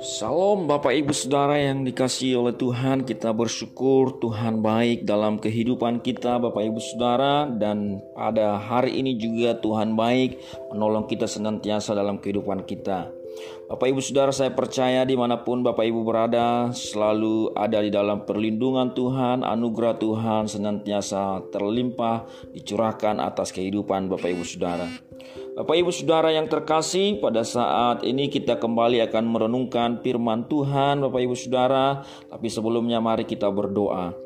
Salam Bapak Ibu Saudara yang dikasihi oleh Tuhan. Kita bersyukur Tuhan baik dalam kehidupan kita Bapak Ibu Saudara. Dan pada hari ini juga Tuhan baik menolong kita senantiasa dalam kehidupan kita Bapak Ibu Saudara saya percaya di mana pun Bapak Ibu berada Selalu ada di dalam perlindungan Tuhan Anugerah Tuhan senantiasa terlimpah Dicurahkan atas kehidupan Bapak Ibu Saudara Bapak Ibu Saudara yang terkasih, pada saat ini kita kembali akan merenungkan firman Tuhan Bapak Ibu Saudara, tapi sebelumnya mari kita berdoa.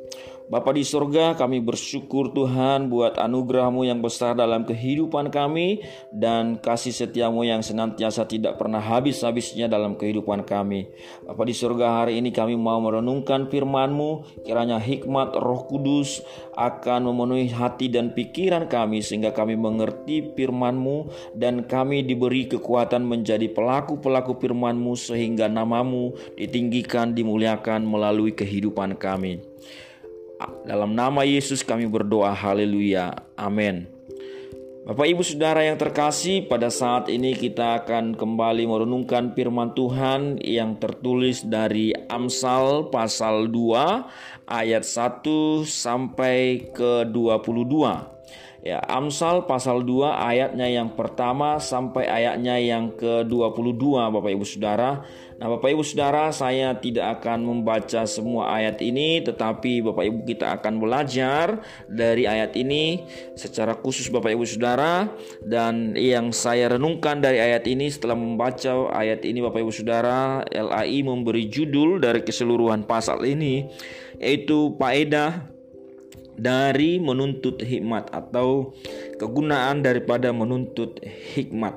Bapa di surga, kami bersyukur Tuhan buat anugerahmu yang besar dalam kehidupan kami dan kasih setiamu yang senantiasa tidak pernah habis-habisnya dalam kehidupan kami. Bapa di surga, hari ini kami mau merenungkan firmanmu, kiranya hikmat roh kudus akan memenuhi hati dan pikiran kami sehingga kami mengerti firmanmu dan kami diberi kekuatan menjadi pelaku-pelaku firmanmu sehingga namamu ditinggikan, dimuliakan melalui kehidupan kami. Dalam nama Yesus kami berdoa, haleluya, amin. Bapak Ibu Saudara yang terkasih, pada saat ini kita akan kembali merenungkan firman Tuhan yang tertulis dari Amsal pasal 2 ayat 1 sampai ke 22. Ya, Amsal pasal 2 ayatnya yang pertama sampai ayatnya yang ke-22 Bapak Ibu Saudara. Nah, Bapak Ibu Saudara, saya tidak akan membaca semua ayat ini tetapi Bapak Ibu kita akan belajar dari ayat ini secara khusus Bapak Ibu Saudara dan yang saya renungkan dari ayat ini setelah membaca ayat ini Bapak Ibu Saudara, LAI memberi judul dari keseluruhan pasal ini yaitu faedah dari menuntut hikmat atau kegunaan daripada menuntut hikmat.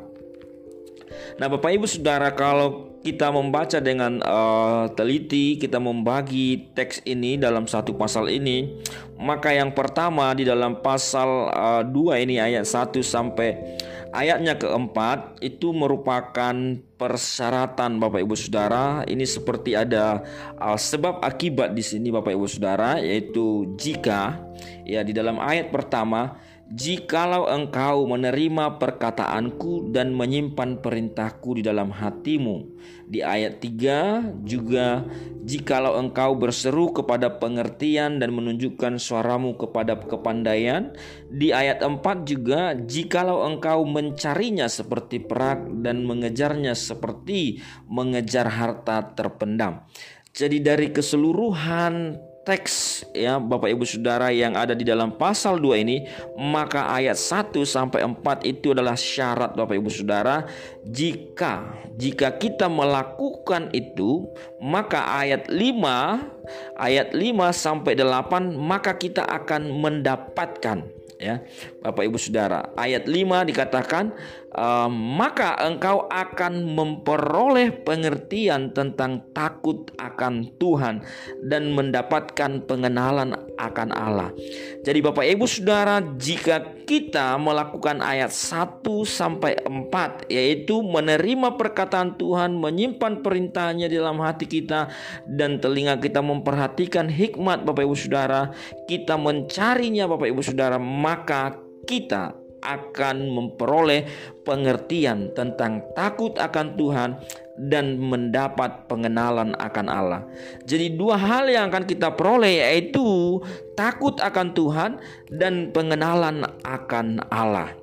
Nah, Bapak Ibu Saudara, kalau kita membaca dengan uh, teliti, kita membagi teks ini dalam satu pasal ini, maka yang pertama di dalam pasal uh, 2 ini ayat 1 sampai ayatnya keempat itu merupakan persyaratan Bapak Ibu Saudara. Ini seperti ada uh, sebab akibat di sini Bapak Ibu Saudara yaitu jika ya di dalam ayat pertama Jikalau engkau menerima perkataanku dan menyimpan perintahku di dalam hatimu. Di ayat 3 juga jikalau engkau berseru kepada pengertian dan menunjukkan suaramu kepada kepandaian. Di ayat 4 juga jikalau engkau mencarinya seperti perak dan mengejarnya seperti mengejar harta terpendam. Jadi dari keseluruhan teks ya Bapak Ibu Saudara yang ada di dalam pasal 2 ini maka ayat 1 sampai 4 itu adalah syarat Bapak Ibu Saudara. Jika jika kita melakukan itu maka ayat 5 ayat 5 sampai 8 maka kita akan mendapatkan ya Bapak Ibu Saudara ayat 5 dikatakan uh, maka engkau akan memperoleh pengertian tentang takut akan Tuhan dan mendapatkan pengenalan akan Allah. Jadi Bapak Ibu Saudara jika kita melakukan ayat 1 sampai 4 yaitu menerima perkataan Tuhan menyimpan perintahnya di dalam hati kita dan telinga kita memperhatikan hikmat Bapak Ibu Saudara kita mencarinya Bapak Ibu Saudara maka kita akan memperoleh pengertian tentang takut akan Tuhan dan mendapat pengenalan akan Allah. Jadi dua hal yang akan kita peroleh yaitu takut akan Tuhan dan pengenalan akan Allah.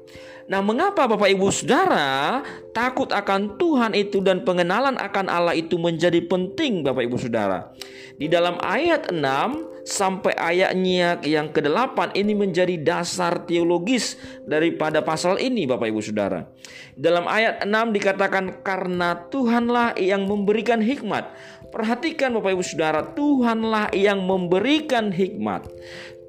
Nah, mengapa Bapak Ibu Saudara takut akan Tuhan itu dan pengenalan akan Allah itu menjadi penting Bapak Ibu Saudara? Di dalam ayat 6 sampai ayatnya yang ke-8 ini menjadi dasar teologis daripada pasal ini Bapak Ibu Saudara. Dalam ayat 6 dikatakan karena Tuhanlah yang memberikan hikmat. Perhatikan Bapak Ibu Saudara, Tuhanlah yang memberikan hikmat.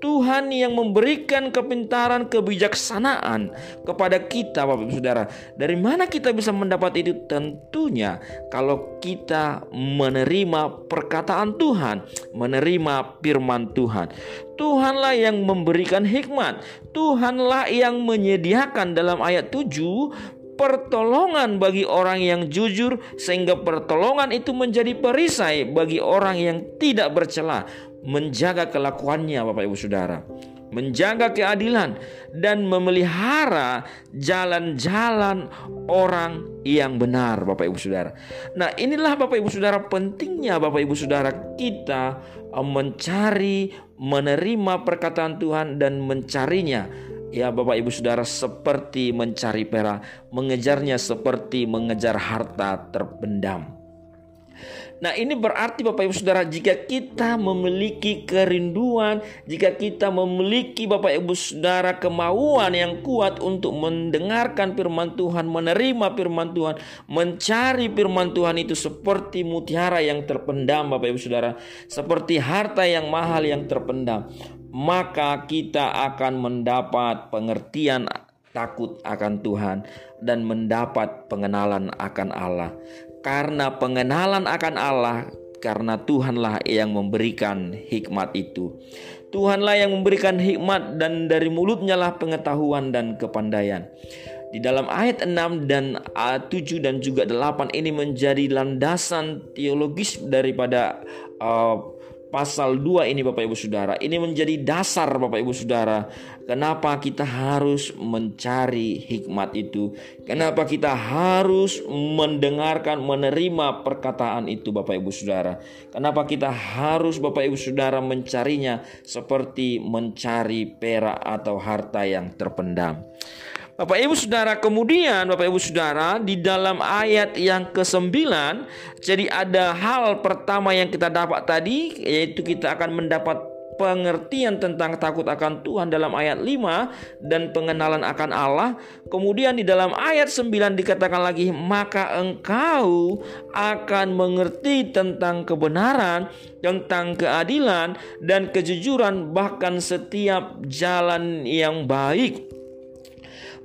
Tuhan yang memberikan kepintaran, kebijaksanaan kepada kita, Bapak Ibu Saudara. Dari mana kita bisa mendapat itu? Tentunya kalau kita menerima perkataan Tuhan, menerima firman Tuhan. Tuhanlah yang memberikan hikmat. Tuhanlah yang menyediakan dalam ayat 7 pertolongan bagi orang yang jujur sehingga pertolongan itu menjadi perisai bagi orang yang tidak bercela menjaga kelakuannya Bapak Ibu Saudara. menjaga keadilan, dan memelihara jalan-jalan orang yang benar, Bapak Ibu Saudara. Nah, inilah Bapak Ibu Saudara pentingnya Bapak Ibu Saudara kita eh, mencari, menerima perkataan Tuhan dan mencarinya. Ya Bapak Ibu Saudara seperti mencari perak, mengejarnya seperti mengejar harta terpendam. Nah, ini berarti Bapak Ibu Saudara, jika kita memiliki kerinduan, jika kita memiliki Bapak Ibu Saudara kemauan yang kuat untuk mendengarkan firman Tuhan, menerima firman Tuhan, mencari firman Tuhan itu seperti mutiara yang terpendam Bapak Ibu Saudara, seperti harta yang mahal yang terpendam, maka kita akan mendapat pengertian takut akan Tuhan dan mendapat pengenalan akan Allah karena pengenalan akan Allah karena Tuhanlah yang memberikan hikmat itu. Tuhanlah yang memberikan hikmat dan dari mulutnya lah pengetahuan dan kepandaian. Di dalam ayat 6 dan 7 dan juga 8 ini menjadi landasan teologis daripada uh, pasal 2 ini Bapak Ibu Saudara. Ini menjadi dasar Bapak Ibu Saudara. Kenapa kita harus mencari hikmat itu? Kenapa kita harus mendengarkan, menerima perkataan itu Bapak Ibu Saudara? Kenapa kita harus Bapak Ibu Saudara mencarinya seperti mencari perak atau harta yang terpendam? Bapak Ibu Saudara, kemudian Bapak Ibu Saudara di dalam ayat yang ke-9 jadi ada hal pertama yang kita dapat tadi yaitu kita akan mendapat pengertian tentang takut akan Tuhan dalam ayat 5 dan pengenalan akan Allah. Kemudian di dalam ayat 9 dikatakan lagi maka engkau akan mengerti tentang kebenaran, tentang keadilan dan kejujuran bahkan setiap jalan yang baik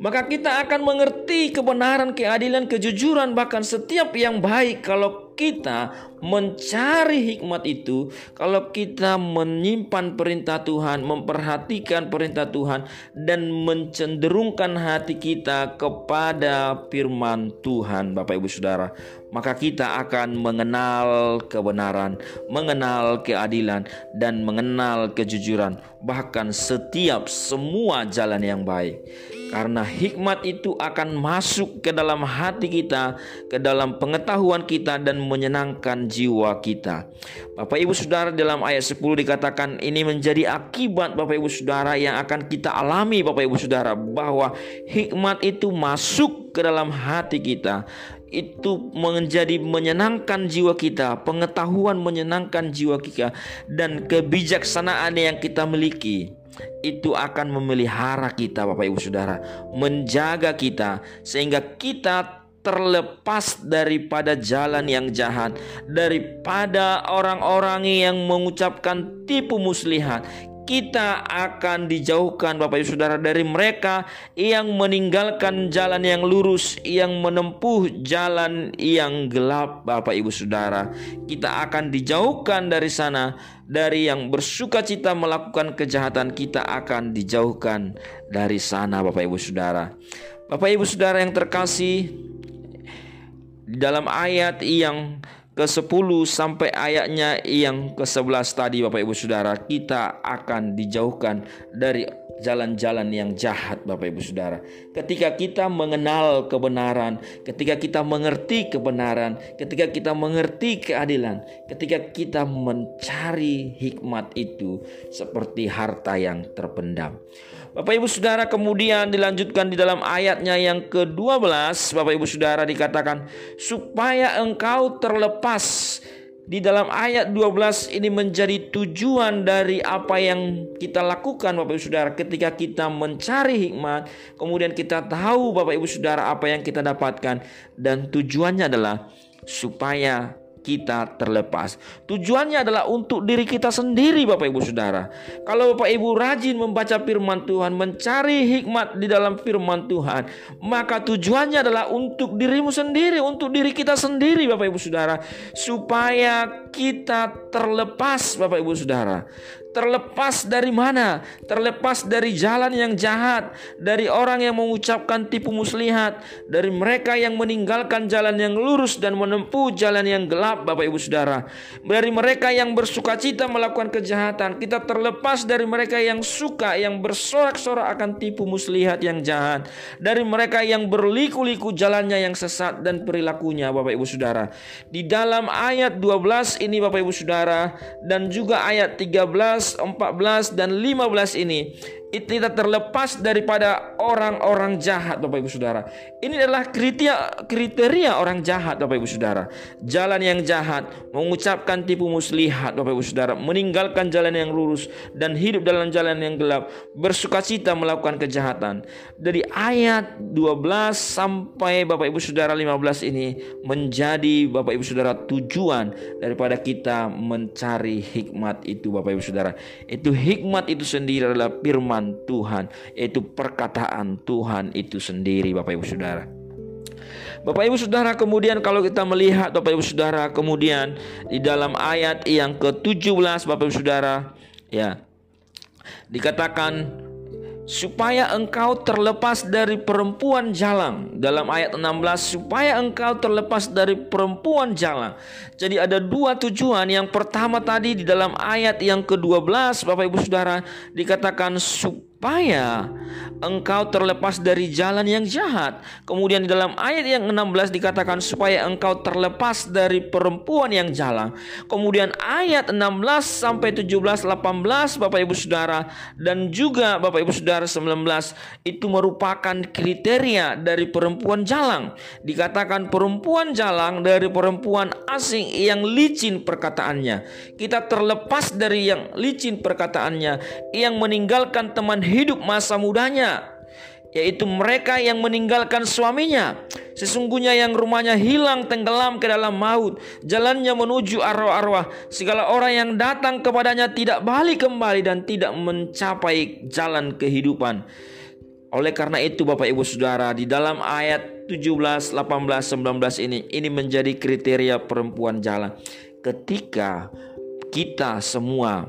maka kita akan mengerti kebenaran, keadilan, kejujuran, bahkan setiap yang baik. Kalau kita mencari hikmat itu, kalau kita menyimpan perintah Tuhan, memperhatikan perintah Tuhan, dan mencenderungkan hati kita kepada firman Tuhan, Bapak Ibu Saudara, maka kita akan mengenal kebenaran, mengenal keadilan, dan mengenal kejujuran, bahkan setiap semua jalan yang baik karena hikmat itu akan masuk ke dalam hati kita, ke dalam pengetahuan kita dan menyenangkan jiwa kita. Bapak Ibu Saudara dalam ayat 10 dikatakan ini menjadi akibat Bapak Ibu Saudara yang akan kita alami Bapak Ibu Saudara bahwa hikmat itu masuk ke dalam hati kita itu menjadi menyenangkan jiwa kita, pengetahuan menyenangkan jiwa kita dan kebijaksanaan yang kita miliki itu akan memelihara kita Bapak Ibu Saudara, menjaga kita sehingga kita terlepas daripada jalan yang jahat, daripada orang-orang yang mengucapkan tipu muslihat kita akan dijauhkan Bapak Ibu Saudara dari mereka yang meninggalkan jalan yang lurus, yang menempuh jalan yang gelap Bapak Ibu Saudara. Kita akan dijauhkan dari sana, dari yang bersuka cita melakukan kejahatan kita akan dijauhkan dari sana Bapak Ibu Saudara. Bapak Ibu Saudara yang terkasih dalam ayat yang ke-10 sampai ayatnya yang ke-11 tadi Bapak Ibu Saudara kita akan dijauhkan dari jalan-jalan yang jahat Bapak Ibu Saudara. Ketika kita mengenal kebenaran, ketika kita mengerti kebenaran, ketika kita mengerti keadilan, ketika kita mencari hikmat itu seperti harta yang terpendam. Bapak Ibu Saudara kemudian dilanjutkan di dalam ayatnya yang ke-12 Bapak Ibu Saudara dikatakan supaya engkau terlepas. Di dalam ayat 12 ini menjadi tujuan dari apa yang kita lakukan Bapak Ibu Saudara. Ketika kita mencari hikmat kemudian kita tahu Bapak Ibu Saudara apa yang kita dapatkan. Dan tujuannya adalah supaya kita terlepas. Tujuannya adalah untuk diri kita sendiri Bapak Ibu Saudara. Kalau Bapak Ibu rajin membaca firman Tuhan, mencari hikmat di dalam firman Tuhan, maka tujuannya adalah untuk dirimu sendiri, untuk diri kita sendiri Bapak Ibu Saudara, supaya kita terlepas Bapak Ibu Saudara. Terlepas dari mana? Terlepas dari jalan yang jahat, dari orang yang mengucapkan tipu muslihat, dari mereka yang meninggalkan jalan yang lurus dan menempuh jalan yang gelap, Bapak Ibu Saudara. Dari mereka yang bersuka cita melakukan kejahatan, kita terlepas dari mereka yang suka, yang bersorak-sorak akan tipu muslihat yang jahat, dari mereka yang berliku-liku jalannya yang sesat dan perilakunya, Bapak Ibu Saudara. Di dalam ayat 12 ini Bapak Ibu Saudara dan juga ayat 13, 14 dan 15 ini kita terlepas daripada orang-orang jahat Bapak Ibu Saudara. Ini adalah kriteria kriteria orang jahat Bapak Ibu Saudara. Jalan yang jahat, mengucapkan tipu muslihat Bapak Ibu Saudara, meninggalkan jalan yang lurus dan hidup dalam jalan yang gelap, bersukacita melakukan kejahatan. Dari ayat 12 sampai Bapak Ibu Saudara 15 ini menjadi Bapak Ibu Saudara tujuan daripada kita mencari hikmat itu Bapak Ibu Saudara. Itu hikmat itu sendiri adalah firman firman Tuhan, yaitu perkataan Tuhan itu sendiri Bapak Ibu Saudara. Bapak Ibu Saudara kemudian kalau kita melihat Bapak Ibu Saudara kemudian di dalam ayat yang ke-17 Bapak Ibu Saudara ya dikatakan supaya engkau terlepas dari perempuan jalang dalam ayat 16 supaya engkau terlepas dari perempuan jalang. Jadi ada dua tujuan. Yang pertama tadi di dalam ayat yang ke-12 Bapak Ibu Saudara dikatakan supaya supaya engkau terlepas dari jalan yang jahat. Kemudian di dalam ayat yang 16 dikatakan supaya engkau terlepas dari perempuan yang jalan. Kemudian ayat 16 sampai 17 18 Bapak Ibu Saudara dan juga Bapak Ibu Saudara 19 itu merupakan kriteria dari perempuan jalang. Dikatakan perempuan jalang dari perempuan asing yang licin perkataannya. Kita terlepas dari yang licin perkataannya yang meninggalkan teman hidup masa mudanya yaitu mereka yang meninggalkan suaminya. Sesungguhnya yang rumahnya hilang tenggelam ke dalam maut, jalannya menuju arwah-arwah. Segala orang yang datang kepadanya tidak balik kembali dan tidak mencapai jalan kehidupan. Oleh karena itu Bapak Ibu Saudara, di dalam ayat 17, 18, 19 ini ini menjadi kriteria perempuan jalan. Ketika kita semua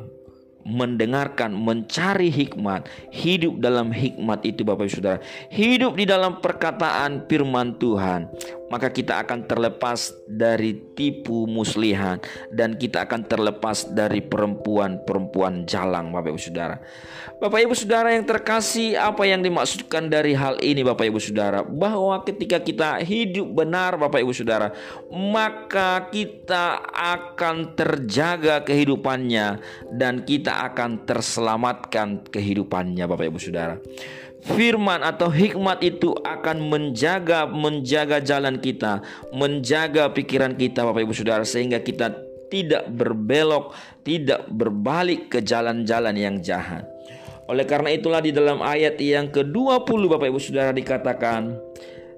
mendengarkan, mencari hikmat, hidup dalam hikmat itu Bapak Ibu Saudara. Hidup di dalam perkataan firman Tuhan maka kita akan terlepas dari tipu muslihan dan kita akan terlepas dari perempuan-perempuan jalang Bapak Ibu Saudara. Bapak Ibu Saudara yang terkasih, apa yang dimaksudkan dari hal ini Bapak Ibu Saudara? Bahwa ketika kita hidup benar Bapak Ibu Saudara, maka kita akan terjaga kehidupannya dan kita akan terselamatkan kehidupannya Bapak Ibu Saudara firman atau hikmat itu akan menjaga menjaga jalan kita, menjaga pikiran kita Bapak Ibu Saudara sehingga kita tidak berbelok, tidak berbalik ke jalan-jalan yang jahat. Oleh karena itulah di dalam ayat yang ke-20 Bapak Ibu Saudara dikatakan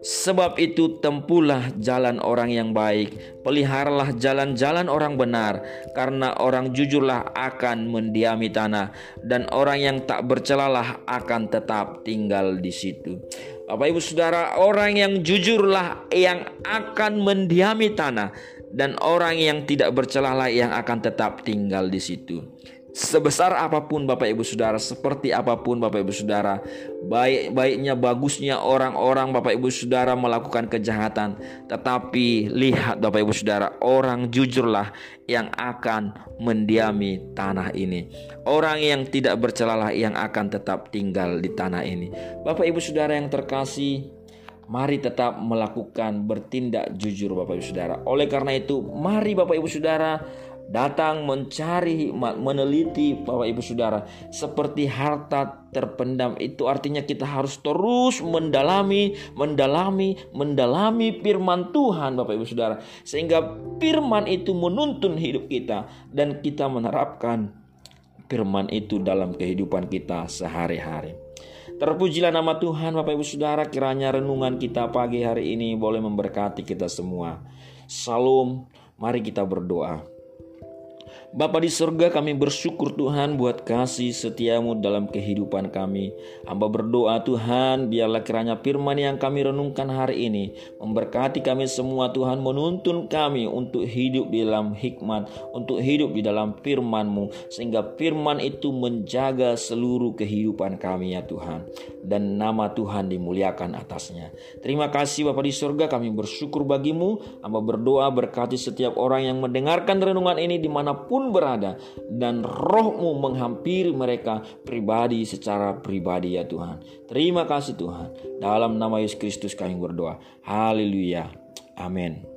Sebab itu tempuhlah jalan orang yang baik, peliharalah jalan-jalan orang benar, karena orang jujurlah akan mendiami tanah, dan orang yang tak bercelalah akan tetap tinggal di situ. Bapak Ibu Saudara, orang yang jujurlah yang akan mendiami tanah, dan orang yang tidak bercelalah yang akan tetap tinggal di situ. Sebesar apa pun Bapak Ibu Saudara, seperti apa pun Bapak Ibu Saudara, baik-baiknya bagusnya orang-orang Bapak Ibu Saudara melakukan kejahatan, tetapi lihat Bapak Ibu Saudara, orang jujurlah yang akan mendiami tanah ini. Orang yang tidak bercelalah yang akan tetap tinggal di tanah ini. Bapak Ibu Saudara yang terkasih, mari tetap melakukan bertindak jujur Bapak Ibu Saudara. Oleh karena itu, mari Bapak Ibu Saudara datang mencari hikmat, meneliti Bapak Ibu Saudara, seperti harta terpendam itu artinya kita harus terus mendalami, mendalami, mendalami firman Tuhan Bapak Ibu Saudara, sehingga firman itu menuntun hidup kita dan kita menerapkan firman itu dalam kehidupan kita sehari-hari. Terpujilah nama Tuhan Bapak Ibu Saudara kiranya renungan kita pagi hari ini boleh memberkati kita semua. Salam, mari kita berdoa. Bapa di surga kami bersyukur Tuhan buat kasih setiamu dalam kehidupan kami. Hamba berdoa Tuhan biarlah kiranya firman yang kami renungkan hari ini memberkati kami semua Tuhan menuntun kami untuk hidup di dalam hikmat, untuk hidup di dalam firman-Mu sehingga firman itu menjaga seluruh kehidupan kami ya Tuhan dan nama Tuhan dimuliakan atasnya. Terima kasih Bapa di surga kami bersyukur bagimu. Hamba berdoa berkati setiap orang yang mendengarkan renungan ini di mana pun berada dan rohmu menghampiri mereka pribadi secara pribadi ya Tuhan. Terima kasih Tuhan. Dalam nama Yesus Kristus kami berdoa. Haleluya. Amin.